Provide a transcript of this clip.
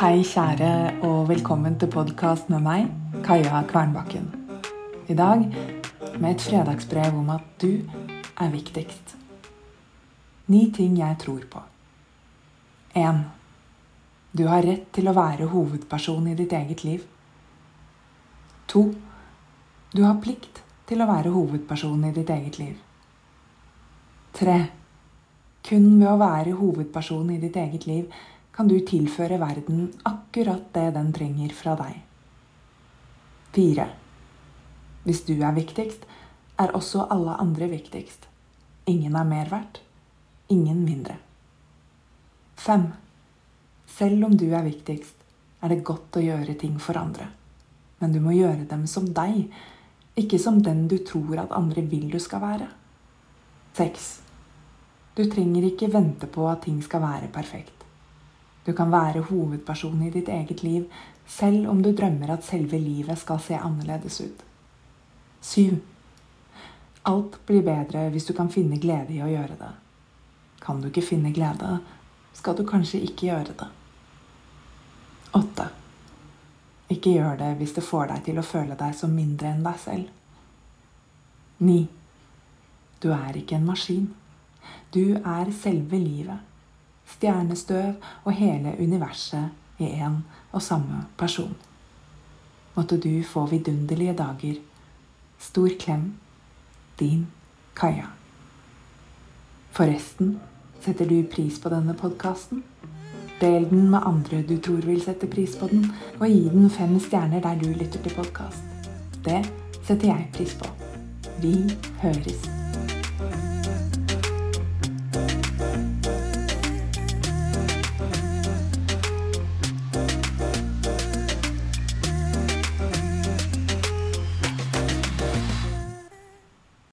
Hei, kjære, og velkommen til podkast med meg, Kaja Kvernbakken. I dag med et fredagsbrev om at du er viktigst. Ni ting jeg tror på. 1. Du har rett til å være hovedperson i ditt eget liv. 2. Du har plikt til å være hovedperson i ditt eget liv. 3. Kun ved å være hovedperson i ditt eget liv kan du tilføre verden akkurat det den trenger fra deg. 4. Hvis du er viktigst, er også alle andre viktigst. Ingen er mer verdt, ingen mindre. 5. Selv om du er viktigst, er det godt å gjøre ting for andre. Men du må gjøre dem som deg, ikke som den du tror at andre vil du skal være. 6. Du trenger ikke vente på at ting skal være perfekt. Du kan være hovedperson i ditt eget liv selv om du drømmer at selve livet skal se annerledes ut. 7. Alt blir bedre hvis du kan finne glede i å gjøre det. Kan du ikke finne glede, skal du kanskje ikke gjøre det. 8. Ikke gjør det hvis det får deg til å føle deg som mindre enn deg selv. 9. Du er ikke en maskin. Du er selve livet stjernestøv og hele universet i én og samme person. Måtte du få vidunderlige dager. Stor klem. Din Kaja. Forresten, setter du pris på denne podkasten? Del den med andre du tror vil sette pris på den, og gi den fem stjerner der du lytter til podkast. Det setter jeg pris på. Vi høres.